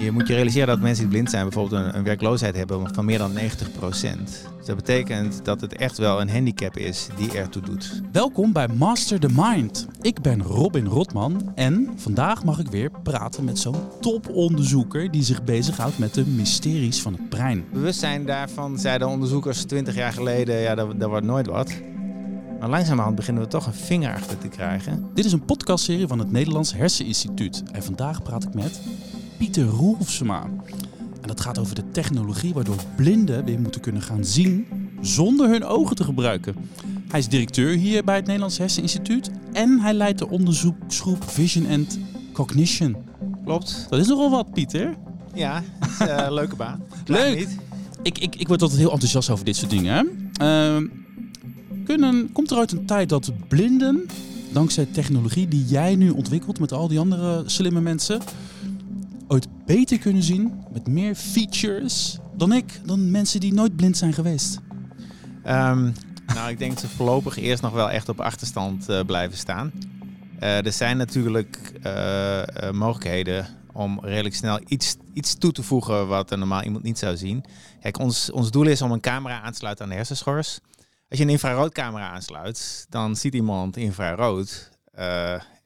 Je moet je realiseren dat mensen die blind zijn bijvoorbeeld een, een werkloosheid hebben van meer dan 90 procent. Dus dat betekent dat het echt wel een handicap is die ertoe doet. Welkom bij Master the Mind. Ik ben Robin Rotman en vandaag mag ik weer praten met zo'n toponderzoeker die zich bezighoudt met de mysteries van het brein. Bewustzijn daarvan zeiden onderzoekers 20 jaar geleden, ja, dat, dat wordt nooit wat. Maar langzamerhand beginnen we toch een vinger achter te krijgen. Dit is een podcastserie van het Nederlands Herseninstituut en vandaag praat ik met Pieter Roelfsema. En dat gaat over de technologie waardoor blinden weer moeten kunnen gaan zien zonder hun ogen te gebruiken. Hij is directeur hier bij het Nederlands Herseninstituut en hij leidt de onderzoeksgroep Vision and Cognition. Klopt. Dat is nogal wat, Pieter. Ja, het is een leuke baan. Leuk. Niet. Ik, ik, ik word altijd heel enthousiast over dit soort dingen. Hè? Ehm, kunnen, komt er uit een tijd dat blinden, dankzij technologie die jij nu ontwikkelt met al die andere slimme mensen, beter kunnen zien met meer features dan ik, dan mensen die nooit blind zijn geweest? Ehm, nou, ik denk dat ze voorlopig eerst nog wel echt op achterstand eh, blijven staan. Eh, er zijn natuurlijk eh, mogelijkheden om redelijk snel iets, iets toe te voegen wat een normaal iemand niet zou zien. Kijk, ons, ons doel is om een camera aan te sluiten aan de hersenschors. Als je een infraroodcamera aansluit, dan ziet iemand infrarood.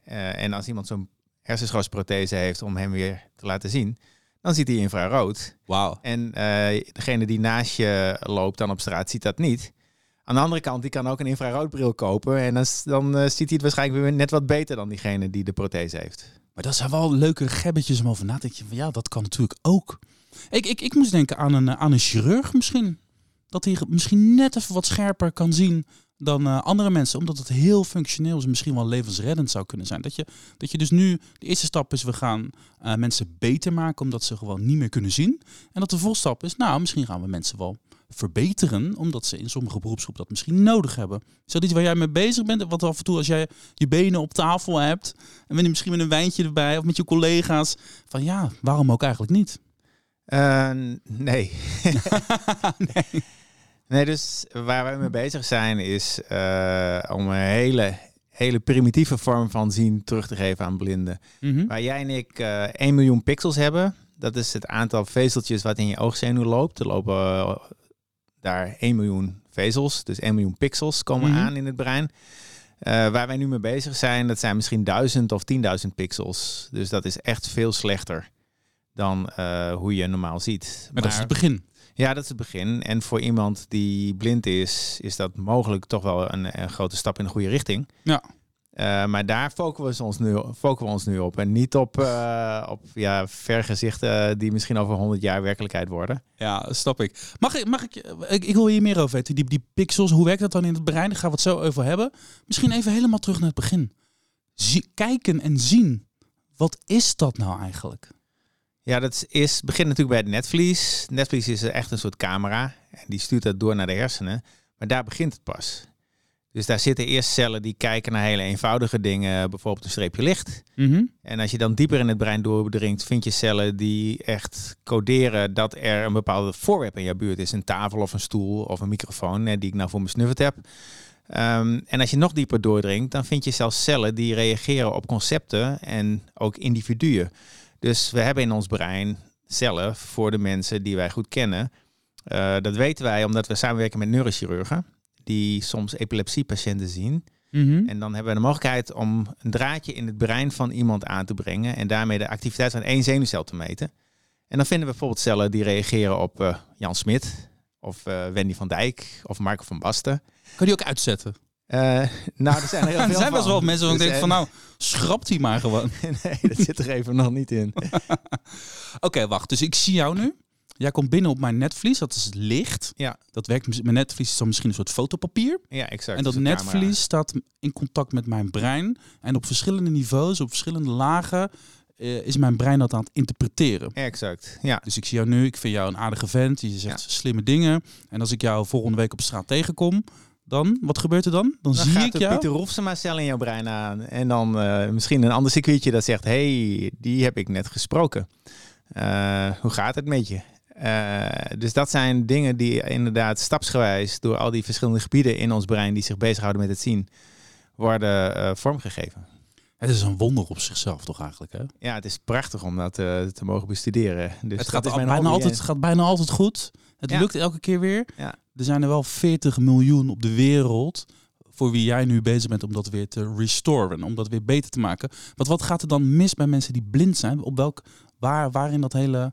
En als iemand zo'n hersenschorsprothese heeft om hem weer te laten zien, dan ziet hij infrarood. Wauw. En eh, degene die naast je loopt dan op straat ziet dat niet. Aan de andere kant, die kan ook een infraroodbril kopen. En dan, dan eh, ziet hij het waarschijnlijk weer net wat beter dan diegene die de prothese heeft. Maar dat zijn wel leuke gebbetjes om over na te denken. Van, ja, dat kan natuurlijk ook. Ik, ik, ik moest denken aan een, eh, aan een chirurg misschien. Dat hij misschien net even wat scherper kan zien dan eh, andere mensen. Omdat het heel functioneel is. en Misschien wel levensreddend zou kunnen zijn. Dat je, dat je dus nu, de eerste stap is we gaan eh, mensen beter maken. Omdat ze gewoon niet meer kunnen zien. En dat de volstap is, nou misschien gaan we mensen wel verbeteren. Omdat ze in sommige beroepsgroepen dat misschien nodig hebben. Is dat iets waar jij mee bezig bent? Wat af en toe als jij je benen op tafel hebt. En ben je misschien met een wijntje erbij of met je collega's. Van ja, waarom ook eigenlijk niet? Eh, nee. nee. Nee, dus waar wij mee bezig zijn is eh, om een hele, hele primitieve vorm van zien terug te geven aan blinden. Mhm. Waar jij en ik eh 1 miljoen pixels hebben, dat is het aantal vezeltjes wat in je oogzenuw loopt. Er lopen eh, daar 1 miljoen vezels, dus 1 miljoen pixels komen Mhm. aan in het brein. Waar wij nu mee bezig zijn, dat zijn misschien 1000 of 10.000 pixels. Dus dat is echt veel slechter dan hoe je normaal ziet. Maar dat is het begin. Ja, dat is het begin. En voor iemand die blind is, is dat mogelijk toch wel een, een grote stap in de goede richting. Ja. Eh, maar daar focussen we ons nu, focussen we ons nu op. En niet op, eh, op ja, vergezichten die misschien over 100 jaar werkelijkheid worden. Ja, snap ik. Mag ik, mag ik, ik, ik wil hier meer over weten. Die, die pixels, hoe werkt dat dan in het brein? Daar gaan we het zo over hebben. Misschien even helemaal terug naar het begin. Zie- kijken en zien. Wat is dat nou eigenlijk? Ja, dat is, begint natuurlijk bij het netvlies. Netvlies is echt een soort camera. En die stuurt dat door naar de hersenen. Maar daar begint het pas. Dus daar zitten eerst cellen die kijken naar hele eenvoudige dingen. Bijvoorbeeld een streepje licht. En als je dan dieper in het brein doordringt, vind je cellen die echt coderen dat er een bepaalde voorwerp in jouw buurt is. Een tafel of een stoel of een microfoon, die ik nou voor me snufferd heb. Ehm, en als je nog dieper doordringt, dan vind je zelfs cellen die reageren op concepten en ook individuen. Dus we hebben in ons brein cellen voor de mensen die wij goed kennen. Eh, dat weten wij omdat we samenwerken met neurochirurgen, die soms epilepsiepatiënten zien. En dan hebben we de mogelijkheid om een draadje in het brein van iemand aan te brengen en daarmee de activiteit van één zenuwcel te meten. En dan vinden we bijvoorbeeld cellen die reageren op eh, Jan Smit of eh, Wendy van Dijk of Marco van Basten. Kan die ook uitzetten? Eh, nou, er zijn er heel veel er zijn best van. wel mensen waarvan ik Dus, denk van nou, schrapt die maar gewoon. nee, dat zit er even nog niet in. Oké, wacht. Dus ik zie jou nu. Jij komt binnen op mijn netvlies. Dat is licht. Ja. Dat werkt. Mijn netvlies is dan misschien een soort fotopapier. Ja, exact. En dat camera. netvlies staat in contact met mijn brein. En op verschillende niveaus, op verschillende lagen, eh, is mijn brein dat aan het interpreteren. Exact. Ja. Dus ik zie jou nu, ik vind jou een aardige vent. Je zegt slimme dingen. En als ik jou volgende week op straat tegenkom, dan, wat gebeurt er dan? Dan, Dan zie gaat ik de jou. Pieter Rofsema cel in jouw brein aan. En dan eh, misschien een ander circuitje dat zegt... hey, die heb ik net gesproken. Eh, hoe gaat het met je? Eh, dus dat zijn dingen die inderdaad stapsgewijs... door al die verschillende gebieden in ons brein... die zich bezighouden met het zien, worden eh, vormgegeven. Het is een wonder op zichzelf toch eigenlijk, hè? Ja, het is prachtig om dat eh, te mogen bestuderen. Dus het, dat gaat is al- mijn bijna altijd, gaat bijna altijd goed. Het Ja. lukt elke keer weer. Ja. Er zijn er wel 40 miljoen op de wereld voor wie jij nu bezig bent om dat weer te restoren, om dat weer beter te maken. Want wat gaat er dan mis bij mensen die blind zijn? Op welk, waar, waar in dat hele,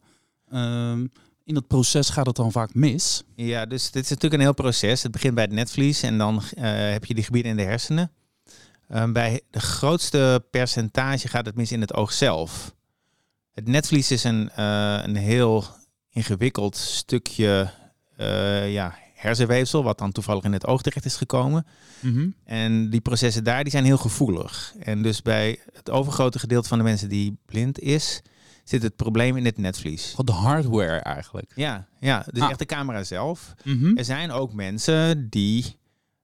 ehm, in dat proces gaat het dan vaak mis? Ja, dus dit is natuurlijk een heel proces. Het begint bij het netvlies en dan eh, heb je die gebieden in de hersenen. Ehm, bij de grootste percentage gaat het mis in het oog zelf. Het netvlies is een, eh, een heel ingewikkeld stukje eh, ja, hersenweefsel, wat dan toevallig in het oog terecht is gekomen. En die processen daar die zijn heel gevoelig. En dus bij het overgrote gedeelte van de mensen die blind is, zit het probleem in het netvlies. Gewoon de hardware eigenlijk. Ja, ja dus Ah. echt de camera zelf. Mhm. Er zijn ook mensen die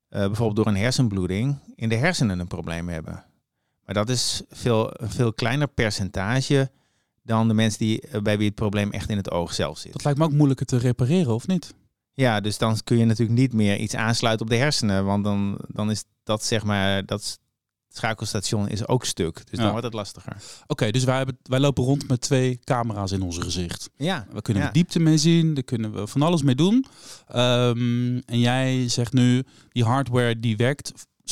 eh, bijvoorbeeld door een hersenbloeding in de hersenen een probleem hebben. Maar dat is veel, een veel kleiner percentage dan de mensen die, eh, bij wie het probleem echt in het oog zelf zit. Dat lijkt me ook moeilijker te repareren, of niet? Ja, dus dan kun je natuurlijk niet meer iets aansluiten op de hersenen. Want dan, dan is dat zeg maar, dat schakelstation is ook stuk. Dus dan wordt het lastiger. Oké, dus wij, hebben, wij lopen rond met twee camera's in onze gezicht. Ja, We kunnen Ja. er diepte mee zien, daar kunnen we van alles mee doen. Ehm, en jij zegt nu, die hardware die werkt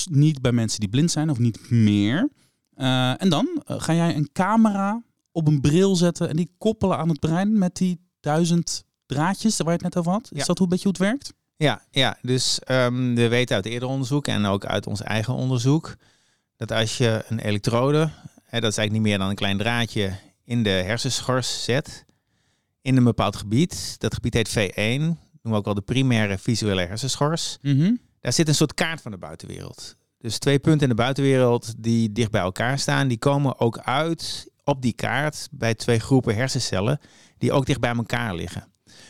niet bij mensen die blind zijn of niet meer. Eh, en dan eh, ga jij een camera op een bril zetten en die koppelen aan het brein met die duizend draadjes waar je het net over had. Is Ja. dat hoe, een beetje hoe het werkt? Ja, ja dus ehm, we weten uit eerder onderzoek en ook uit ons eigen onderzoek dat als je een elektrode, hè, dat is eigenlijk niet meer dan een klein draadje, in de hersenschors zet, in een bepaald gebied, dat gebied heet V1, noemen we ook wel de primaire visuele hersenschors, daar zit een soort kaart van de buitenwereld. Dus twee punten in de buitenwereld die dicht bij elkaar staan, die komen ook uit op die kaart bij twee groepen hersencellen die ook dicht bij elkaar liggen.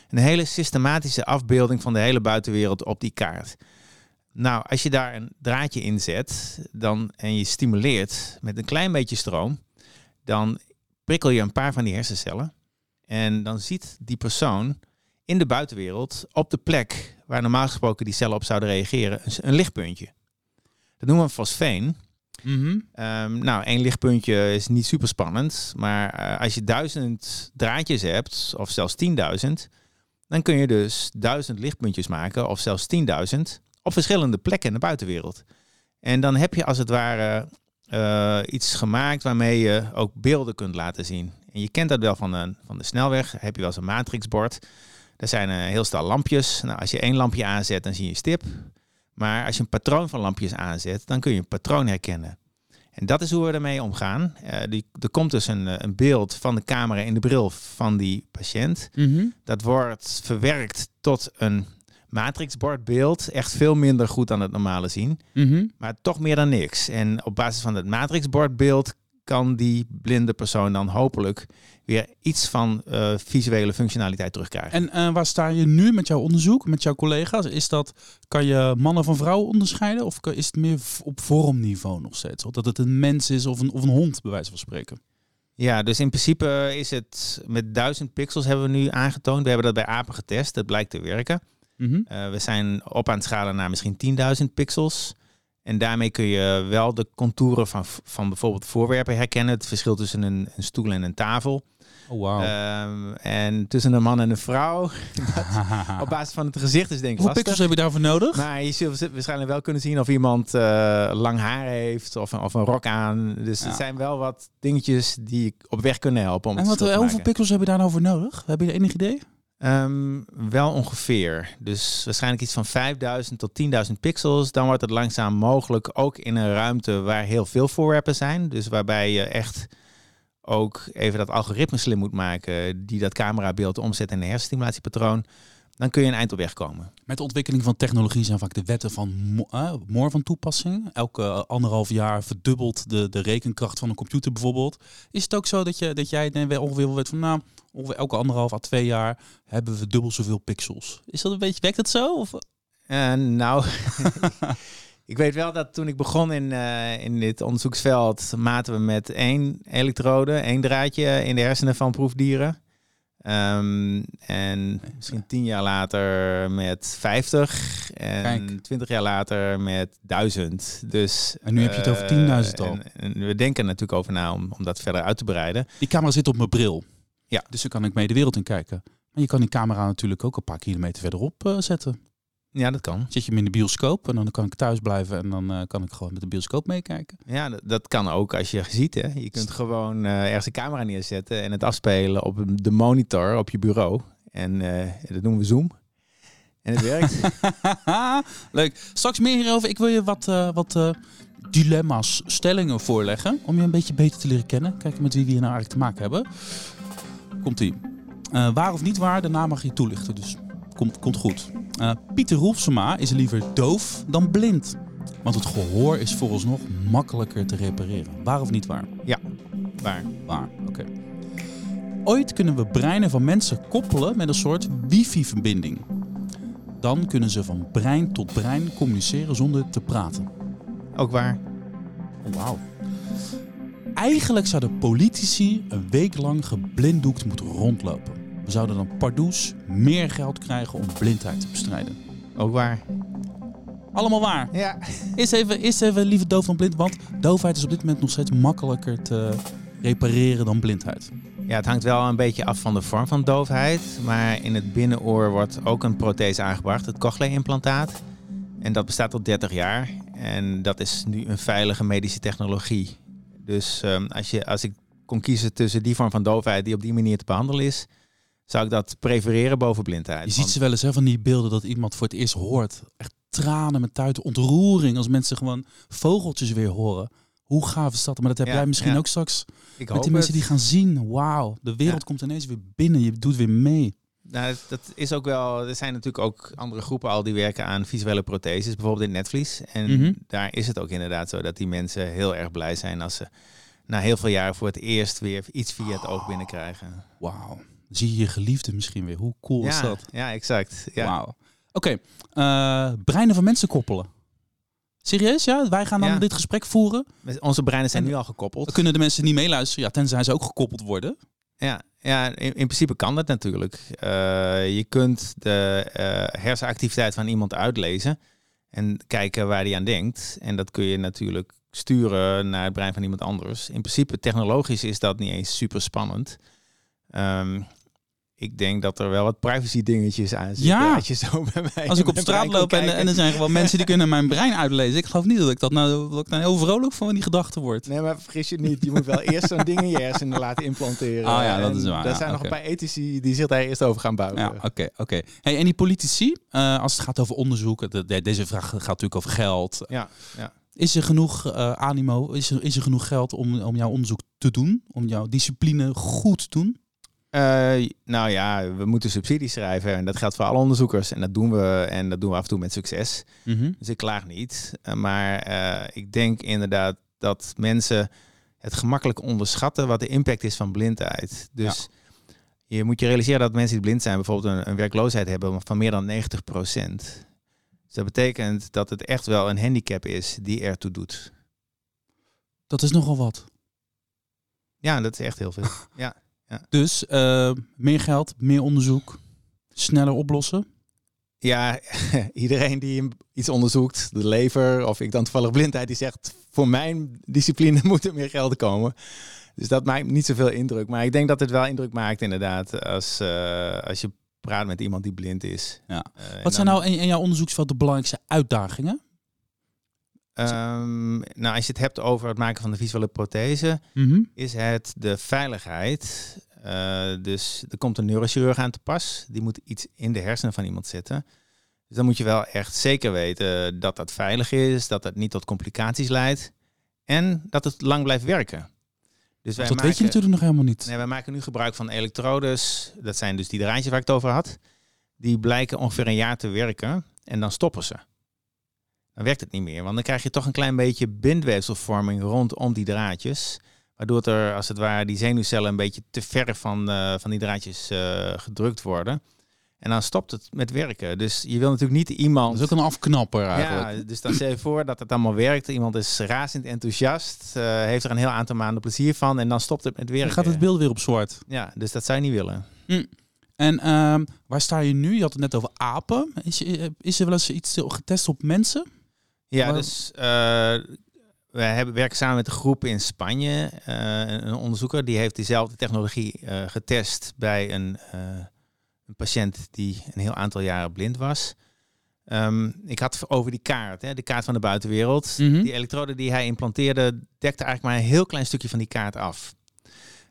Een hele systematische afbeelding van de hele buitenwereld op die kaart. Nou, als je daar een draadje in zet dan, en je stimuleert met een klein beetje stroom, dan prikkel je een paar van die hersencellen. En dan ziet die persoon in de buitenwereld op de plek waar normaal gesproken die cellen op zouden reageren, een, een lichtpuntje. Dat noemen we fosfeen. Ehm, nou, één lichtpuntje is niet super spannend. Maar eh, als je duizend draadjes hebt, of zelfs 10.000, dan kun je dus duizend lichtpuntjes maken, of zelfs 10.000, op verschillende plekken in de buitenwereld. En dan heb je als het ware eh, iets gemaakt waarmee je ook beelden kunt laten zien. En je kent dat wel van de, van de snelweg. Heb je wel eens een matrixbord. Daar zijn een heel stel lampjes. Nou, als je één lampje aanzet, dan zie je een stip. Maar als je een patroon van lampjes aanzet, dan kun je een patroon herkennen. En dat is hoe we ermee omgaan. Eh, die, er komt dus een, eh, een beeld van de camera in de bril van die patiënt. Dat wordt verwerkt tot een matrixbordbeeld. Echt veel minder goed dan het normale zien. Maar toch meer dan niks. En op basis van het matrixbordbeeld kan die blinde persoon dan hopelijk weer iets van eh, visuele functionaliteit terugkrijgen. En eh, waar sta je nu met jouw onderzoek, met jouw collega's? Is dat, kan je mannen van vrouwen onderscheiden? Of is het meer op vormniveau nog steeds? Of dat het een mens is of een, of een hond, bij wijze van spreken? Ja, dus in principe is het met 1000 pixels hebben we nu aangetoond. We hebben dat bij apen getest. Dat blijkt te werken. Mhm. Eh, we zijn op aan het schalen naar misschien 10.000 pixels. En daarmee kun je wel de contouren van, van bijvoorbeeld voorwerpen herkennen. Het verschil tussen een, een stoel en een tafel. Oh, wauw. Ehm, en tussen een man en een vrouw. Op basis van het gezicht is denk ik Hoeveel pixels heb je daarvoor nodig? Maar je zult waarschijnlijk wel kunnen zien of iemand eh, lang haar heeft of een, of een rok aan. Dus Ja. het zijn wel wat dingetjes die ik op weg kunnen helpen. Om en wat, hoeveel pixels heb je daar nou voor nodig? Heb je enig idee? Ehm, wel ongeveer. Dus waarschijnlijk iets van 5000 tot 10.000 pixels. Dan wordt het langzaam mogelijk ook in een ruimte waar heel veel voorwerpen zijn. Dus waarbij je echt ook even dat algoritme slim moet maken die dat camerabeeld omzet in een hersenstimulatiepatroon. Dan kun je een eind op weg komen. Met de ontwikkeling van technologie zijn vaak de wetten van mo- eh, Moore van toepassing. Elke eh, anderhalf jaar verdubbelt de, de rekenkracht van een computer bijvoorbeeld. Is het ook zo dat, je, dat jij ongeveer weet van nou, ongeveer elke anderhalf à twee jaar hebben we dubbel zoveel pixels? Is dat een beetje, werkt dat zo? Of? Eh, nou, ik weet wel dat toen ik begon in, eh, in dit onderzoeksveld, maten we met één elektrode, één draadje in de hersenen van proefdieren. Ehm, en misschien tien jaar later met 50 en Kijk. 20 jaar later met 1000. Dus, En nu heb je het over eh, 10.000 al. En, en we denken er natuurlijk over na om, om dat verder uit te breiden. Die camera zit op mijn bril. Ja. Dus dan kan ik mee de wereld in kijken. Maar je kan die camera natuurlijk ook een paar kilometer verderop eh, zetten. Ja, dat kan. Zet je hem in de bioscoop en dan kan ik thuis blijven en dan eh, kan ik gewoon met de bioscoop meekijken. Ja, dat, dat kan ook als je ziet. Hè. Je kunt gewoon eh, ergens een camera neerzetten en het afspelen op de monitor op je bureau. En dat noemen we Zoom. En het werkt. Leuk. Straks meer hierover. Ik wil je wat, wat dilemma's, stellingen voorleggen. Om je een beetje beter te leren kennen. Kijken met wie we hier nou eigenlijk te maken hebben. Komt-ie. Eh, waar of niet waar, daarna mag je toelichten. Dus komt, komt goed. Eh, Pieter Roelfsema is liever doof dan blind. Want het gehoor is vooralsnog makkelijker te repareren. Waar of niet waar? Waar? Waar, oké. Ooit kunnen we breinen van mensen koppelen met een soort wifi-verbinding. Dan kunnen ze van brein tot brein communiceren zonder te praten. Ook waar? Oh, Wauw. Eigenlijk zouden politici een week lang geblinddoekt moeten rondlopen. We zouden dan pardoes meer geld krijgen om blindheid te bestrijden. Ook waar? Allemaal waar. Ja. Eerst even, eerst even liever doof dan blind, want doofheid is op dit moment nog steeds makkelijker te repareren dan blindheid. Ja, het hangt wel een beetje af van de vorm van doofheid. Maar in het binnenoor wordt ook een prothese aangebracht, het cochlea-implantaat. En dat bestaat al 30 jaar. En dat is nu een veilige medische technologie. Dus ehm, als, je, als ik kon kiezen tussen die vorm van doofheid die op die manier te behandelen is, zou ik dat prefereren boven blindheid. Je ziet ze wel eens hè, van die beelden dat iemand voor het eerst hoort. Echt tranen met tuiten, ontroering als mensen gewoon vogeltjes weer horen. Hoe gaaf is dat? Maar dat heb Ja, jij misschien ja. ook straks ik met die mensen het. die gaan zien. Wauw, de wereld Ja. komt ineens weer binnen. Je doet weer mee. Nou, dat- is ook wel. Er zijn natuurlijk ook andere groepen al die werken aan visuele protheses, bijvoorbeeld in netvlies. En Mhm. daar is het ook inderdaad zo dat die mensen heel erg blij zijn als ze na heel veel jaren voor het eerst weer iets via het oog binnenkrijgen. Wauw. Zie je je geliefde misschien weer. Hoe cool is dat? ja, exact. Ja. Wauw. Oké, eh, breinen van mensen koppelen. Serieus, ja? Wij gaan dan Ja. dit gesprek voeren. Onze breinen zijn En- nu al gekoppeld. Kunnen de mensen niet meeluisteren, ja, tenzij ze ook gekoppeld worden. Ja, ja in, in principe kan dat natuurlijk. Eh, je kunt de eh, hersenactiviteit van iemand uitlezen en kijken waar die aan denkt. En dat kun je natuurlijk sturen naar het brein van iemand anders. In principe, technologisch is dat niet eens super spannend. Ehm, ik denk dat er wel wat privacy dingetjes aan zitten. Ja. Als je zo bij mij Als ik op straat loop en, en er zijn gewoon mensen die kunnen mijn brein uitlezen. Ik geloof niet dat ik dat nou, dat ik heel vrolijk van die gedachten word. Nee, maar vergis je niet. Je moet wel eerst zo'n ding in je hersenen laten implanteren. Ah ja, dat is waar, Er ja, zijn nog een paar ethici die zich daar eerst over gaan buigen. Ja, oké, oké. Hey, en die politici, eh, als het gaat over onderzoek, de- de- deze vraag gaat natuurlijk over geld. ja, ja. Is er genoeg eh, animo, is er, is er genoeg geld om, om jouw onderzoek te doen? Om jouw discipline goed te doen? Eh, nou ja, we moeten subsidies schrijven en dat geldt voor alle onderzoekers. En dat doen we en dat doen we af en toe met succes. Dus ik klaag niet. Eh, maar eh, ik denk inderdaad dat mensen het gemakkelijk onderschatten wat de impact is van blindheid. Dus je moet je realiseren dat mensen die blind zijn bijvoorbeeld een, een werkloosheid hebben van meer dan 90% Dus dat betekent dat het echt wel een handicap is die ertoe doet. Dat is nogal wat. Ja, dat is echt heel veel. Ja. Dus eh, meer geld, meer onderzoek, sneller oplossen. Ja, iedereen die iets onderzoekt, de lever of ik dan toevallig blindheid, die zegt voor mijn discipline moet er meer geld komen. Dus dat maakt niet zoveel indruk. Maar ik denk dat het wel indruk maakt inderdaad als, eh, als je praat met iemand die blind is. Ja. Eh, Wat zijn nou in, in jouw onderzoeksveld de belangrijkste uitdagingen? Ehm, nou, als je het hebt over het maken van de visuele prothese, is het de veiligheid. Eh, dus er komt een neurochirurg aan te pas. Die moet iets in de hersenen van iemand zetten. Dus dan moet je wel echt zeker weten dat dat veilig is, dat het niet tot complicaties leidt en dat het lang blijft werken. Dus wij dat maken, weet je natuurlijk nog helemaal niet. Nee, wij maken nu gebruik van elektrodes. Dat zijn dus die draadjes waar ik het over had. Die blijken ongeveer een jaar te werken en dan stoppen ze. Dan werkt het niet meer, want dan krijg je toch een klein beetje bindweefselvorming rondom die draadjes. Waardoor er, als het ware, die zenuwcellen een beetje te ver van, eh, van die draadjes eh, gedrukt worden. En dan stopt het met werken. Dus je wil natuurlijk niet iemand... Dat is ook een afknapper eigenlijk. Ja, dus dan stel je voor dat het allemaal werkt. Iemand is razend enthousiast, eh, heeft er een heel aantal maanden plezier van en dan stopt het met werken. Dan gaat het beeld weer op zwart. Ja, dus dat zou je niet willen. En ehm, waar sta je nu? Je had het net over apen. Is, is er wel eens iets getest op mensen? Ja, Maar- dus uh, we hebben, werken samen met een groep in Spanje. eh, een, onderzoeker die heeft diezelfde technologie eh, getest bij een, eh, een patiënt die een heel aantal jaren blind was. Ehm, ik had het over die kaart, hè, de kaart van de buitenwereld. Mhm. Die elektrode die hij implanteerde dekte eigenlijk maar een heel klein stukje van die kaart af.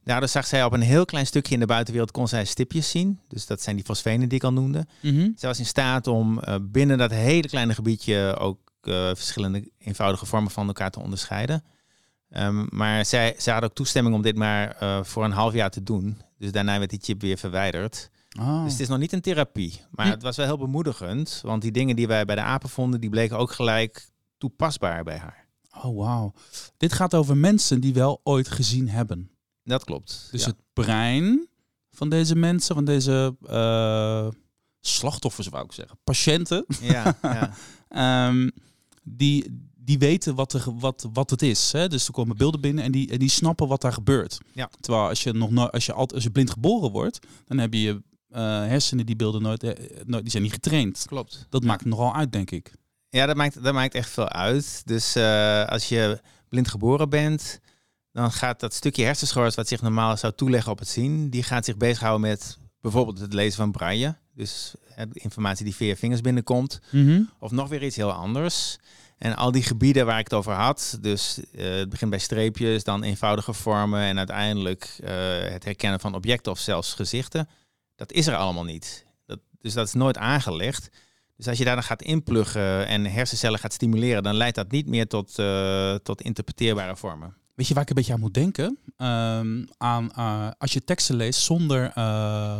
Daardoor zag zij op een heel klein stukje in de buitenwereld kon zij stipjes zien. Dus dat zijn die fosfenen die ik al noemde. Mhm. Zij was in staat om eh, binnen dat hele kleine gebiedje ook eh, verschillende eenvoudige vormen van elkaar te onderscheiden. Ehm, maar zij, zij had ook toestemming om dit maar eh, voor een half jaar te doen. Dus daarna werd die chip weer verwijderd. Oh. Dus het is nog niet een therapie. Maar Hm. het was wel heel bemoedigend. Want die dingen die wij bij de apen vonden, die bleken ook gelijk toepasbaar bij haar. oh, wauw. Dit gaat over mensen die wel ooit gezien hebben. Dat klopt. Dus ja. het brein van deze mensen, van deze eh, slachtoffers, wou ik zeggen, patiënten, Ja, ja. ehm, die, die weten wat, er, wat, wat het is. Hè? Dus er komen beelden binnen en die, en die snappen wat daar gebeurt. Ja. Terwijl als je, nog no als, je altijd, als je blind geboren wordt, dan heb je eh, hersenen die beelden nooit, eh, nooit, die zijn niet getraind. klopt. Dat maakt nogal uit, denk ik. Ja, dat maakt, dat maakt echt veel uit. Dus eh, als je blind geboren bent, dan gaat dat stukje hersenschors wat zich normaal zou toeleggen op het zien, die gaat zich bezighouden met bijvoorbeeld het lezen van braille. Dus informatie die via je vingers binnenkomt. Of nog weer iets heel anders. En al die gebieden waar ik het over had, dus eh, het begint bij streepjes, dan eenvoudige vormen en uiteindelijk eh, het herkennen van objecten of zelfs gezichten, dat is er allemaal niet. Dat, dus dat is nooit aangelegd. Dus als je daar dan gaat inpluggen en hersencellen gaat stimuleren, dan leidt dat niet meer tot, eh, tot interpreteerbare vormen. Weet je waar ik een beetje aan moet denken? Ehm, aan, als je teksten leest zonder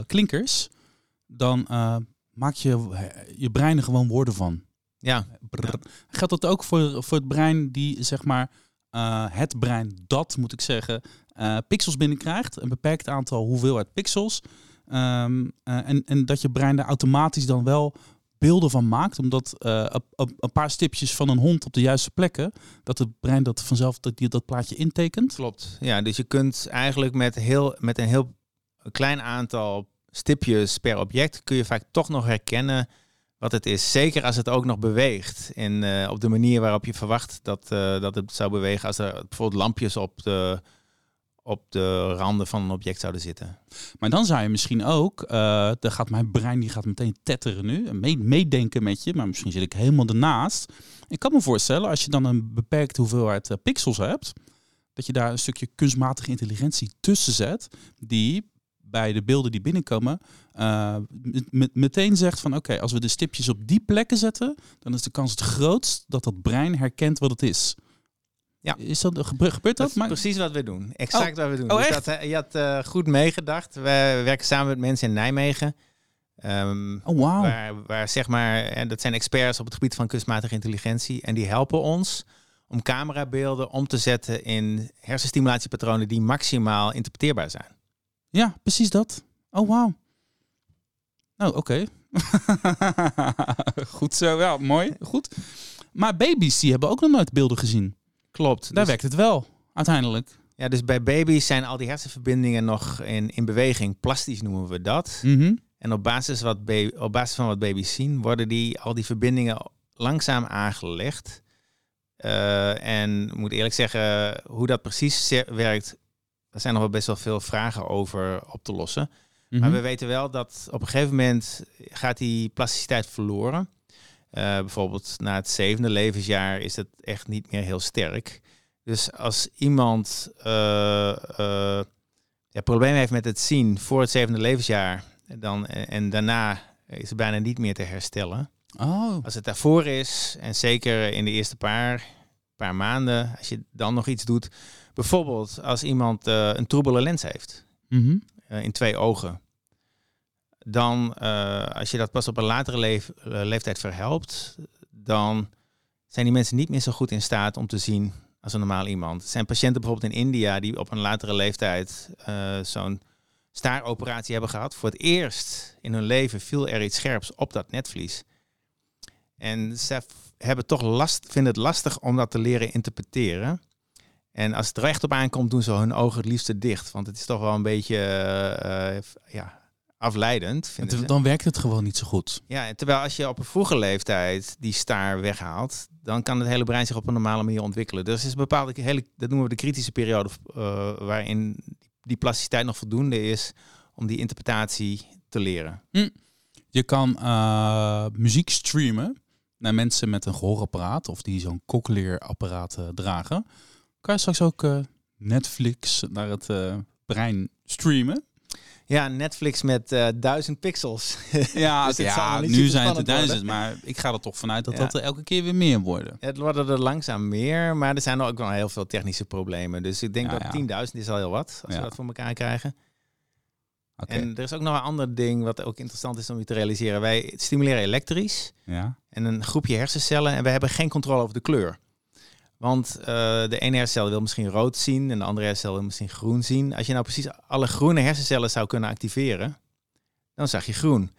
klinkers, dan eh, maak je je brein er gewoon woorden van. Ja, Brrr. Geldt dat ook voor, voor het brein die, zeg maar, eh, het brein dat, moet ik zeggen, eh, pixels binnenkrijgt. Een beperkt aantal hoeveelheid pixels. Eh, en, en dat je brein daar automatisch dan wel beelden van maakt. Omdat een paar stipjes van een hond op de juiste plekken, dat het brein dat vanzelf dat, die, dat plaatje intekent. klopt. Ja, dus je kunt eigenlijk met, heel, met een heel klein aantal stipjes per object, kun je vaak toch nog herkennen wat het is. Zeker als het ook nog beweegt. En eh, op de manier waarop je verwacht dat, eh, dat het zou bewegen. Als er bijvoorbeeld lampjes op de, op de randen van een object zouden zitten. Maar dan zou je misschien ook, eh dan gaat mijn brein die gaat meteen tetteren nu, mee- meedenken met je, maar misschien zit ik helemaal ernaast. Ik kan me voorstellen, als je dan een beperkte hoeveelheid eh, pixels hebt, dat je daar een stukje kunstmatige intelligentie tussen zet, die bij de beelden die binnenkomen, met- met- meteen zegt van oké, als we de stipjes op die plekken zetten, dan is de kans het grootst dat dat brein herkent wat het is. Ja. Is dat, gebe- gebeurt dat? Dat is precies wat we doen. Exact wat we doen. Oh, Dus dat, eh, je had eh, goed meegedacht. We werken samen met mensen in Nijmegen. Ehm, Oh, waar, waar zeg maar, en dat zijn experts op het gebied van kunstmatige intelligentie. En die helpen ons om camerabeelden om te zetten in hersenstimulatiepatronen die maximaal interpreteerbaar zijn. Ja, precies dat. Oh, wauw. Nou, oké. Goed zo, ja, mooi. Goed. Maar baby's, die hebben ook nog nooit beelden gezien. Klopt. Daar Dus, werkt het wel, uiteindelijk. ja, dus bij baby's zijn al die hersenverbindingen nog in, in beweging. Plastisch noemen we dat. Mhm. En op basis, wat op basis van wat baby's zien, worden die, al die verbindingen langzaam aangelegd. Eh, en ik moet eerlijk zeggen, hoe dat precies werkt, er zijn nog wel best wel veel vragen over op te lossen. Mhm. Maar we weten wel dat op een gegeven moment gaat die plasticiteit verloren. Eh, bijvoorbeeld na het zevende levensjaar is het echt niet meer heel sterk. Dus als iemand eh eh, ja, problemen heeft met het zien voor het zevende levensjaar, dan, en, en daarna is het bijna niet meer te herstellen. Oh, Als het daarvoor is, en zeker in de eerste paar, paar maanden, als je dan nog iets doet, bijvoorbeeld als iemand eh, een troebele lens heeft Mhm. eh, in twee ogen. Dan, eh, als je dat pas op een latere leef- leeftijd verhelpt, dan zijn die mensen niet meer zo goed in staat om te zien als een normaal iemand. Er zijn patiënten bijvoorbeeld in India die op een latere leeftijd zo'n staaroperatie hebben gehad. Voor het eerst in hun leven viel er iets scherps op dat netvlies. En ze hebben toch last, vinden het lastig om dat te leren interpreteren. En als het er echt op aankomt, doen ze hun ogen het liefste dicht. Want het is toch wel een beetje eh, eh, ja, afleidend. Dan werkt het gewoon niet zo goed. Ja, terwijl als je op een vroege leeftijd die staar weghaalt, dan kan het hele brein zich op een normale manier ontwikkelen. Dus is een bepaalde, hele, dat noemen we de kritische periode, eh, waarin die plasticiteit nog voldoende is om die interpretatie te leren. Je kan muziek streamen naar mensen met een gehoorapparaat of die zo'n cochlear-apparaat eh, dragen. Kan je straks ook eh, Netflix naar het eh, brein streamen? Ja, Netflix met eh, duizend pixels. Ja, Dus ja nu zijn het er duizend, worden. maar ik ga er toch vanuit dat Ja. dat er elke keer weer meer worden. Het worden er langzaam meer, maar er zijn ook wel heel veel technische problemen. Dus ik denk Ja, dat ja. 10.000 is al heel wat, als we dat voor elkaar krijgen. En er is ook nog een ander ding wat ook interessant is om je te realiseren. Wij stimuleren elektrisch Ja. en een groepje hersencellen en we hebben geen controle over de kleur. Want eh, de ene hersencel wil misschien rood zien en de andere hersencel wil misschien groen zien. Als je nou precies alle groene hersencellen zou kunnen activeren, dan zag je groen.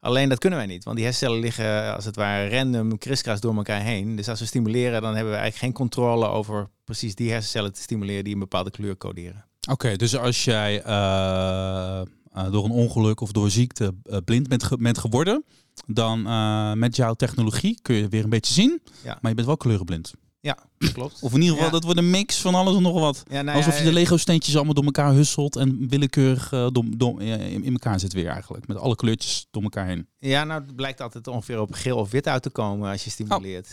Alleen dat kunnen wij niet, want die hersencellen liggen als het ware random kriskras door elkaar heen. Dus als we stimuleren, dan hebben we eigenlijk geen controle over precies die hersencellen te stimuleren die een bepaalde kleur coderen. Oké, dus als jij eh, eh, door een ongeluk of door ziekte eh, blind bent, ge- bent geworden, dan eh, met jouw technologie kun je weer een beetje zien, Ja. maar je bent wel kleurenblind. Ja, klopt. Of in ieder geval, Ja. dat wordt een mix van alles en nog wat. Ja, nou Alsof je de Lego-steentjes allemaal door elkaar husselt en willekeurig eh, dom, dom, eh, in, in elkaar zit weer eigenlijk. Met alle kleurtjes door elkaar heen. Ja, nou het blijkt altijd ongeveer op geel of wit uit te komen als je stimuleert.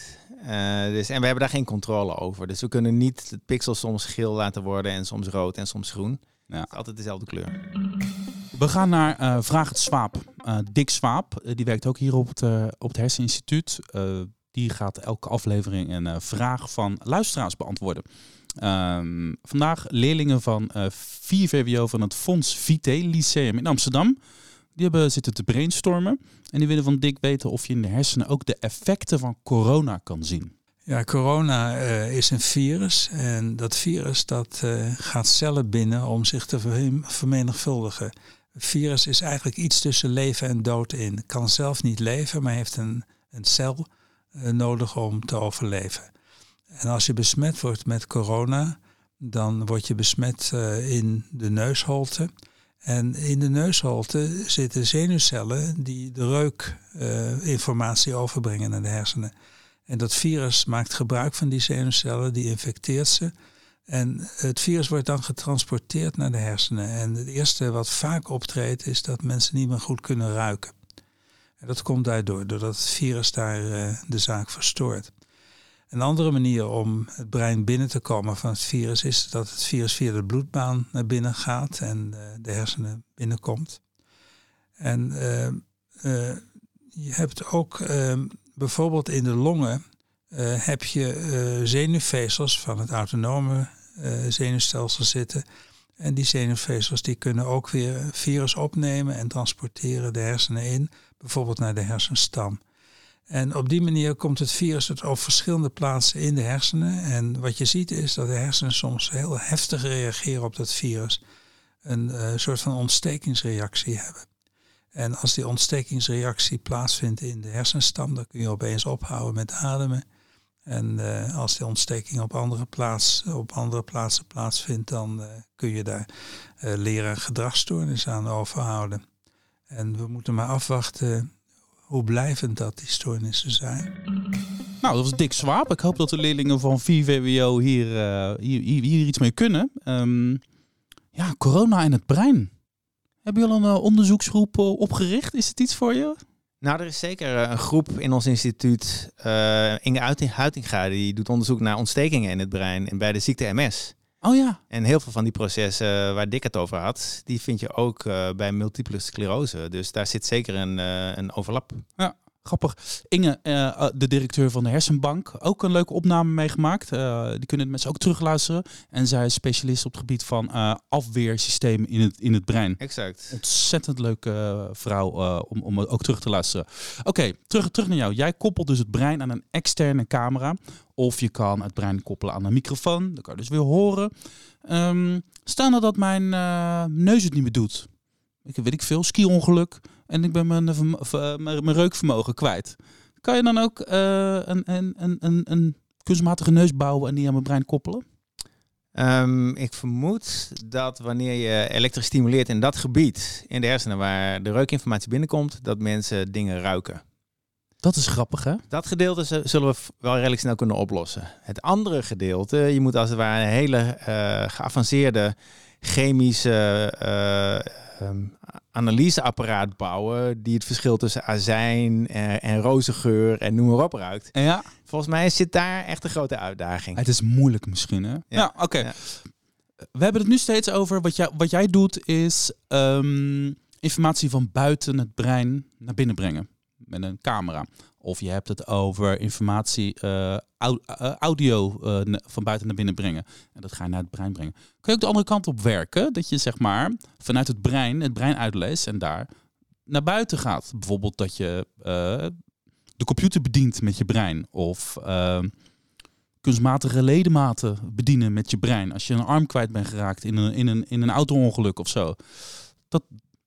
Eh, dus, en we hebben daar geen controle over. Dus we kunnen niet de pixels soms geel laten worden en soms rood en soms groen. Ja. Het is altijd dezelfde kleur. We gaan naar eh, Vraag het Swaap. Eh, Dick Swaap, eh, die werkt ook hier op het, eh, op het Herseninstituut. Eh, die gaat elke aflevering een eh, vraag van luisteraars beantwoorden. Ehm, vandaag leerlingen van eh 4 VWO van het Fonds Vite Lyceum in Amsterdam. Die hebben zitten te brainstormen. En die willen van Dick weten of je in de hersenen ook de effecten van corona kan zien. Ja, corona eh, is een virus en dat virus dat eh, gaat cellen binnen om zich te vermenigvuldigen. Een virus is eigenlijk iets tussen leven en dood in. Kan zelf niet leven, maar heeft een, een cel eh, nodig om te overleven. En als je besmet wordt met corona, dan word je besmet eh, in de neusholte. En in de neusholte zitten zenuwcellen die de reukinformatie overbrengen naar de hersenen. En dat virus maakt gebruik van die zenuwcellen, die infecteert ze. En het virus wordt dan getransporteerd naar de hersenen. En het eerste wat vaak optreedt is dat mensen niet meer goed kunnen ruiken. En dat komt daardoor, doordat het virus daar eh, de zaak verstoort. Een andere manier om het brein binnen te komen van het virus is dat het virus via de bloedbaan naar binnen gaat en eh, de hersenen binnenkomt. En eh, je hebt ook eh, bijvoorbeeld in de longen heb je zenuwvezels van het autonome zenuwstelsel zitten. En die zenuwvezels die kunnen ook weer virus opnemen en transporteren de hersenen in, bijvoorbeeld naar de hersenstam. En op die manier komt het virus tot op verschillende plaatsen in de hersenen. En wat je ziet is dat de hersenen soms heel heftig reageren op dat virus. Een eh, soort van ontstekingsreactie hebben. En als die ontstekingsreactie plaatsvindt in de hersenstam, dan kun je opeens ophouden met ademen. En eh, als die ontsteking op andere, plaats, op andere plaatsen plaatsvindt, dan eh, kun je daar eh, leren gedragsstoornissen aan overhouden. En we moeten maar afwachten hoe blijvend dat die stoornissen zijn. Nou, dat was Dick Swaap. Ik hoop dat de leerlingen van 4 VWO hier, hier, hier, hier iets mee kunnen. Ehm, ja, corona en het brein. Hebben jullie al een onderzoeksgroep opgericht? Is het iets voor je? Nou, er is zeker eh, een groep in ons instituut, eh, Inge Uiting- Huitinga, die doet onderzoek naar ontstekingen in het brein en bij de ziekte MS. Oh ja. En heel veel van die processen waar Dick het over had, die vind je ook eh, bij multiple sclerose. Dus daar zit zeker een, een overlap. Grappig. Inge, eh, eh, de directeur van de Hersenbank, ook een leuke opname meegemaakt. Eh, die kunnen mensen ook terugluisteren. En zij is specialist op het gebied van eh, afweersystemen in het, in het brein. Exact. Ontzettend leuke vrouw om, om ook terug te luisteren. Oké, terug, terug naar jou. Jij koppelt dus het brein aan een externe camera. Of je kan het brein koppelen aan een microfoon. Dan kan je dus weer horen. Ehm, stel nou dat mijn neus het niet meer doet. Ik weet ik veel, ski-ongeluk. En ik ben mijn, eh, ver- mijn, mijn reukvermogen kwijt. Kan je dan ook eh, een, een, een, een, een kunstmatige neus bouwen en die aan mijn brein koppelen? Ehm, ik vermoed dat wanneer je elektrisch stimuleert in dat gebied in de hersenen waar de reukinformatie binnenkomt, dat mensen dingen ruiken. Dat is grappig, hè? Dat gedeelte zullen we wel redelijk snel kunnen oplossen. Het andere gedeelte, je moet als het ware een hele eh, geavanceerde chemische eh, ehm, analyseapparaat bouwen die het verschil tussen azijn en, en rozengeur en noem maar op ruikt. Ja. Volgens mij zit daar echt een grote uitdaging. Het is moeilijk misschien, hè? Ja, oké. Ja. We hebben het nu steeds over, wat jij, wat jij doet is ehm, informatie van buiten het brein naar binnen brengen. Met een camera. Of je hebt het over informatie, eh, eh, audio eh, van buiten naar binnen brengen. En dat ga je naar het brein brengen. Kun je ook de andere kant op werken? Dat je zeg maar vanuit het brein, het brein uitleest en daar naar buiten gaat. Bijvoorbeeld dat je de computer bedient met je brein. Of kunstmatige ledematen bedienen met je brein. Als je een arm kwijt bent geraakt in een, in een, in een auto-ongeluk of zo. Dat,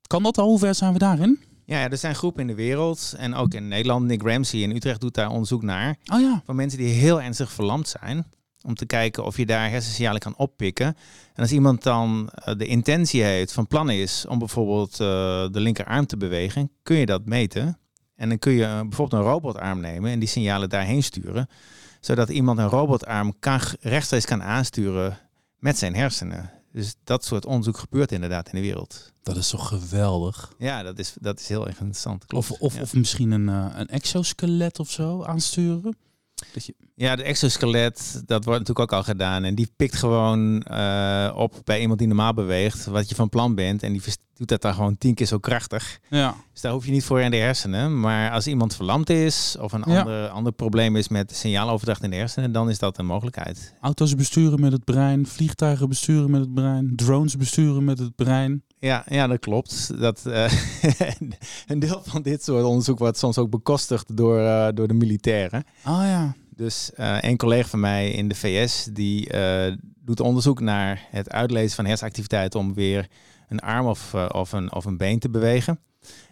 kan dat al? Hoe ver zijn we daarin? Ja, er zijn groepen in de wereld en ook in Nederland. Nick Ramsey in Utrecht doet daar onderzoek naar. Oh ja. Van mensen die heel ernstig verlamd zijn. Om te kijken of je daar hersensignalen kan oppikken. En als iemand dan eh, de intentie heeft, van plan is om bijvoorbeeld eh, de linkerarm te bewegen, kun je dat meten. En dan kun je eh, bijvoorbeeld een robotarm nemen en die signalen daarheen sturen. Zodat iemand een robotarm kan, rechtstreeks kan aansturen met zijn hersenen. Dus dat soort onderzoek gebeurt inderdaad in de wereld. Dat is toch geweldig? Ja, dat is, dat is heel erg interessant. Klopt. Of, of, ja. of misschien een, eh, een exoskelet of zo aansturen? Dat je, Ja, de exoskelet, dat wordt natuurlijk ook al gedaan. En die pikt gewoon eh, op bij iemand die normaal beweegt, wat je van plan bent. En die doet dat dan gewoon tien keer zo krachtig. ja. Dus daar hoef je niet voor in de hersenen. Maar als iemand verlamd is of een Ja. ander, ander probleem is met signaaloverdracht in de hersenen, dan is dat een mogelijkheid. Auto's besturen met het brein, vliegtuigen besturen met het brein, drones besturen met het brein. Ja, ja dat klopt. Dat, eh, een deel van dit soort onderzoek wordt soms ook bekostigd door, eh, door de militairen. Ah ja. Dus eh, een collega van mij in de VS die doet onderzoek naar het uitlezen van hersenactiviteit om weer een arm of, of, een, of een been te bewegen.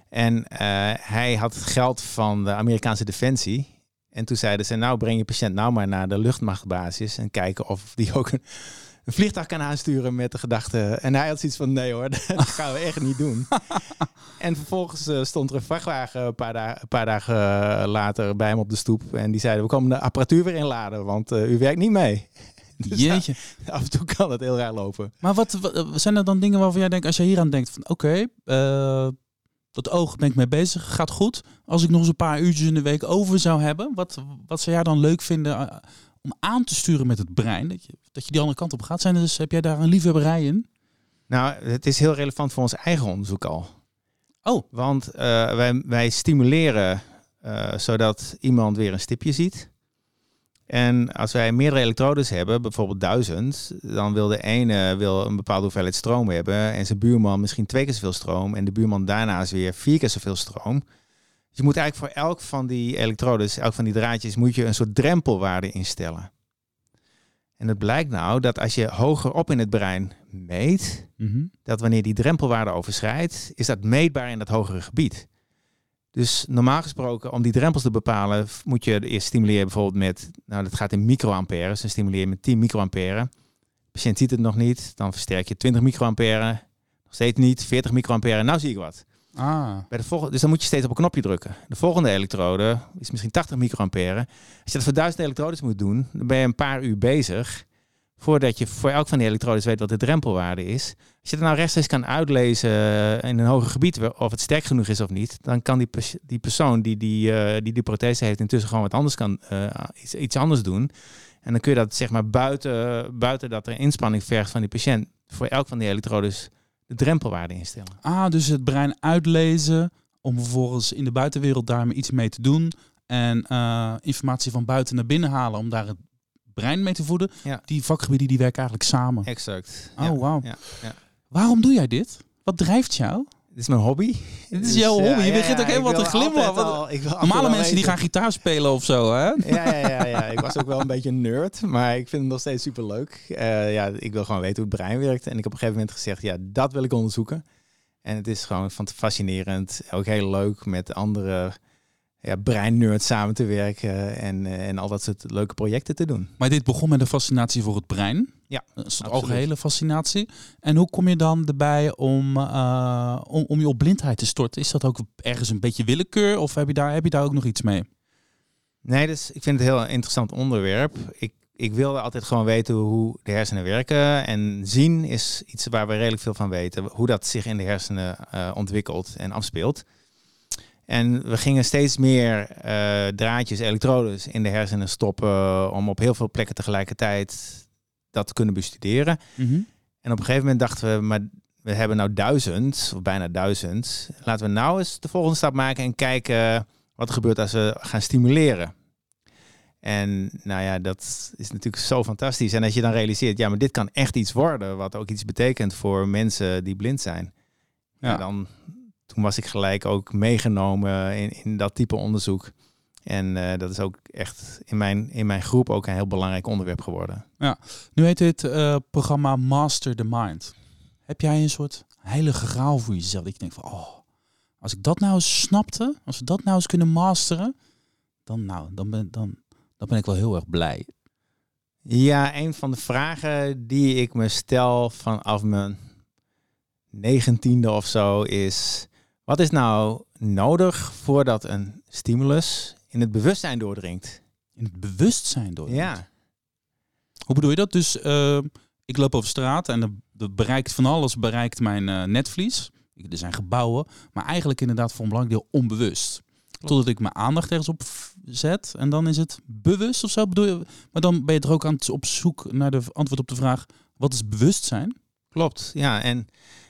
En hij had het geld van de Amerikaanse defensie. En toen zeiden ze, nou breng je patiënt nou maar naar de luchtmachtbasis en kijken of die ook een, een vliegtuig kan aansturen met de gedachte. En hij had zoiets van, nee hoor, dat gaan we echt niet doen. En vervolgens eh, stond er een vrachtwagen een paar, da- een paar dagen eh, later bij hem op de stoep. En die zeiden, we komen de apparatuur weer inladen, want eh, u werkt niet mee. Dus Jeetje. af en toe kan het heel raar lopen. Maar wat, wat- zijn er dan dingen waarvan jij denkt, als jij hier aan denkt van oké, eh, dat oog ben ik mee bezig, gaat goed. Als ik nog eens een paar uurtjes in de week over zou hebben, wat, wat zou jij dan leuk vinden om aan te sturen met het brein? Dat je, dat je die andere kant op gaat. Zijn er dus, heb jij daar een liefhebberij in? Nou, het is heel relevant voor ons eigen onderzoek al. Oh. Want eh, wij, wij stimuleren eh, zodat iemand weer een stipje ziet. En als wij meerdere elektrodes hebben, bijvoorbeeld duizend, dan wil de ene wil een bepaalde hoeveelheid stroom hebben en zijn buurman misschien twee keer zoveel stroom en de buurman daarnaast weer vier keer zoveel stroom. Dus je moet eigenlijk voor elk van die elektrodes, elk van die draadjes, moet je een soort drempelwaarde instellen. En het blijkt nou dat als je hoger op in het brein meet, dat wanneer die drempelwaarde overschrijdt, is dat meetbaar in dat hogere gebied. Dus normaal gesproken, om die drempels te bepalen, moet je eerst stimuleren bijvoorbeeld met, nou dat gaat in microampères, dan stimuleer je met 10 microampère. De patiënt ziet het nog niet, dan versterk je 20 microampère, nog steeds niet, 40 microampère, nou zie ik wat. Ah, Bij de volgende, dus dan moet je steeds op een knopje drukken. De volgende elektrode is misschien 80 microampère. Als je dat voor 1000 elektrodes moet doen, dan ben je een paar uur bezig voordat je voor elk van die elektrodes weet wat de drempelwaarde is. Als je het nou rechtstreeks kan uitlezen in een hoger gebied of het sterk genoeg is of niet, dan kan die, die persoon die die, eh, die die prothese heeft intussen gewoon wat anders kan, eh, iets, iets anders doen. En dan kun je dat zeg maar buiten, buiten dat er inspanning vergt van die patiënt voor elk van die elektrodes de drempelwaarde instellen. ah, dus het brein uitlezen om vervolgens in de buitenwereld daarmee iets mee te doen. En eh, informatie van buiten naar binnen halen om daar het brein mee te voeden. Ja. Die vakgebieden die werken eigenlijk samen. Exact. Oh, Ja, wauw. ja, ja. Waarom doe jij dit? Wat drijft jou? Dit is mijn hobby. Dit is Dus, jouw hobby. Je begint ook helemaal te glimlachen. al- Normale mensen die gaan gitaar spelen of zo, hè? Ja, ja, ja, ja, ik was ook wel een beetje een nerd, maar ik vind het nog steeds super leuk. ja, ik wil gewoon weten hoe het brein werkt. En ik heb op een gegeven moment gezegd, ja, dat wil ik onderzoeken. En het is gewoon van fascinerend, ook heel leuk met andere ja, breinnerds samen te werken en, eh, en al dat soort leuke projecten te doen. Maar dit begon met een fascinatie voor het brein. Ja, Dat is toch absoluut. algehele fascinatie. En hoe kom je dan erbij om, eh, om, om je op blindheid te storten? Is dat ook ergens een beetje willekeur of heb je daar, heb je daar ook nog iets mee? Nee, dus ik vind het een heel interessant onderwerp. Ik, ik wilde altijd gewoon weten hoe de hersenen werken. En zien is iets waar we redelijk veel van weten. Hoe dat zich in de hersenen eh, ontwikkelt en afspeelt. En we gingen steeds meer eh, draadjes, elektrodes in de hersenen stoppen. om op heel veel plekken tegelijkertijd dat kunnen bestuderen. En op een gegeven moment dachten we, maar we hebben nou duizend, of bijna duizend. Laten we nou eens de volgende stap maken en kijken wat er gebeurt als we gaan stimuleren. En nou ja, dat is natuurlijk zo fantastisch. En als je dan realiseert, ja, maar dit kan echt iets worden, wat ook iets betekent voor mensen die blind zijn. Ja. Ja. dan, toen was ik gelijk ook meegenomen in, in dat type onderzoek. En eh, dat is ook echt in mijn, in mijn groep ook een heel belangrijk onderwerp geworden. Nu heet dit eh, programma Master the Mind. Heb jij een soort heilige graal voor jezelf? Dat je denkt van, oh, als ik dat nou eens snapte, als we dat nou eens kunnen masteren, dan, nou, dan, ben, dan, dan ben ik wel heel erg blij. Ja, een van de vragen die ik me stel vanaf mijn negentiende of zo is... Wat is nou nodig voordat een stimulus in het bewustzijn doordringt? In het bewustzijn door. Ja, Hoe bedoel je dat? Dus eh, ik loop over straat en er bereikt van alles bereikt mijn eh, netvlies. Er zijn gebouwen, maar eigenlijk inderdaad voor een belangrijk deel onbewust. Totdat ik mijn aandacht ergens op zet en dan is het bewust of zo. Bedoel je? Maar dan ben je er ook aan het op zoek naar de antwoord op de vraag: wat is bewustzijn? klopt. Ja, en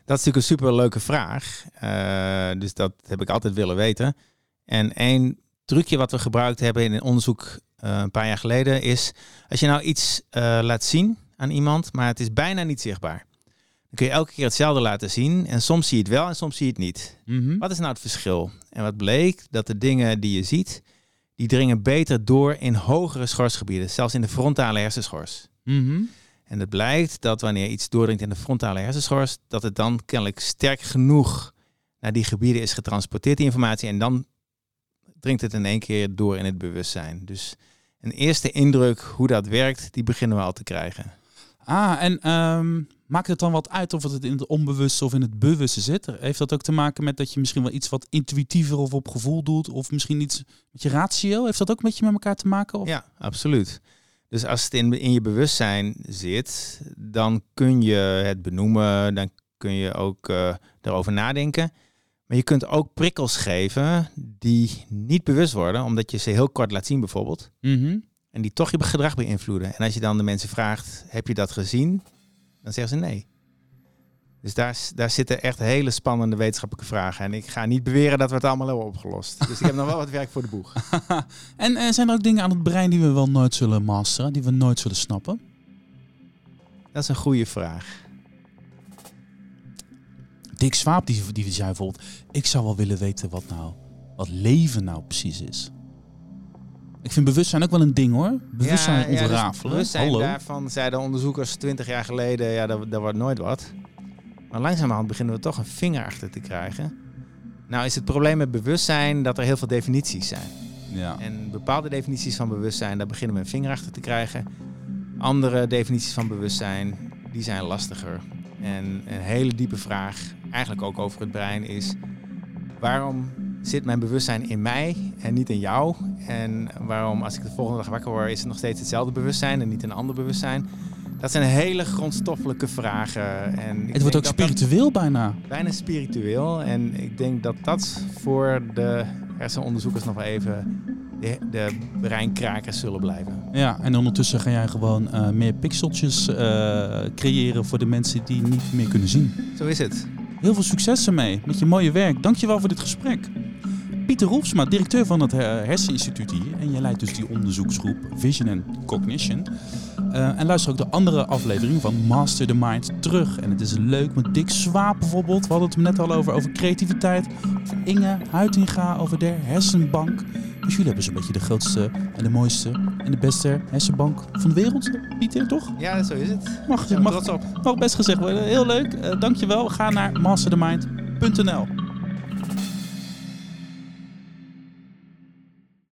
dat is natuurlijk een superleuke vraag. Eh, dus dat heb ik altijd willen weten. En één trucje wat we gebruikt hebben in een onderzoek eh, een paar jaar geleden is... als je nou iets eh, laat zien aan iemand, maar het is bijna niet zichtbaar... dan kun je elke keer hetzelfde laten zien. En soms zie je het wel en soms zie je het niet. Mhm. Wat is nou het verschil? En wat bleek? Dat de dingen die je ziet, die dringen beter door in hogere schorsgebieden. Zelfs in de frontale hersenschors. Mhm. En het blijkt dat wanneer iets doordringt in de frontale hersenschors, dat het dan kennelijk sterk genoeg naar die gebieden is getransporteerd, die informatie. En dan dringt het in één keer door in het bewustzijn. Dus een eerste indruk hoe dat werkt, die beginnen we al te krijgen. Ah, en ehm, maakt het dan wat uit of het in het onbewuste of in het bewuste zit? Heeft dat ook te maken met dat je misschien wel iets wat intuïtiever of op gevoel doet? Of misschien iets met je ratio? Heeft dat ook met je met elkaar te maken? Of? Ja, absoluut. Dus als het in, in je bewustzijn zit, dan kun je het benoemen, dan kun je ook eh, erover nadenken. Maar je kunt ook prikkels geven die niet bewust worden, omdat je ze heel kort laat zien bijvoorbeeld. Mhm. En die toch je gedrag beïnvloeden. En als je dan de mensen vraagt, heb je dat gezien? Dan zeggen ze nee. Dus daar, daar zitten echt hele spannende wetenschappelijke vragen. En ik ga niet beweren dat we het allemaal hebben opgelost. Dus ik heb nog wel wat werk voor de boeg. En eh, zijn er ook dingen aan het brein die we wel nooit zullen masteren, die we nooit zullen snappen? Dat is een goede vraag. Dick Swaap die, die zei bijvoorbeeld, ik zou wel willen weten wat nou, wat leven nou precies is. Ik vind bewustzijn ook wel een ding hoor. Bewustzijn Ja, ja, dus ontrafelen. bewustzijn Hallo. daarvan zeiden onderzoekers 20 jaar geleden, ja, daar, daar wordt nooit wat. Maar langzamerhand beginnen we toch een vinger achter te krijgen. Nou is het probleem met bewustzijn dat er heel veel definities zijn. Ja. En bepaalde definities van bewustzijn, daar beginnen we een vinger achter te krijgen. Andere definities van bewustzijn, die zijn lastiger. En een hele diepe vraag, eigenlijk ook over het brein, is... waarom zit mijn bewustzijn in mij en niet in jou? En waarom, als ik de volgende dag wakker word, is het nog steeds hetzelfde bewustzijn en niet een ander bewustzijn? Dat zijn hele grondstoffelijke vragen. En Het wordt ook spiritueel bijna. bijna spiritueel. En ik denk dat dat voor de hersenonderzoekers nog wel even de, de breinkrakers zullen blijven. Ja, en ondertussen ga jij gewoon eh, meer pixeltjes eh, creëren voor de mensen die niet meer kunnen zien. Zo is het. Heel veel succes ermee met je mooie werk. Dankjewel voor dit gesprek. Pieter Roefsma, directeur van het eh, Herseninstituut hier. En jij leidt dus die onderzoeksgroep Vision and Cognition. Eh, en luister ook de andere afleveringen van Master the Mind terug. En het is leuk met Dick Swaap bijvoorbeeld. We hadden het net al over, over creativiteit. Over Inge Huitinga, over de hersenbank. Dus jullie hebben zo'n beetje de grootste en de mooiste en de beste hersenbank van de wereld. Pieter, toch? Ja, zo is het. Mag, mag, mag best gezegd worden. Heel leuk. Eh, dankjewel. Ga naar masterthemind.nl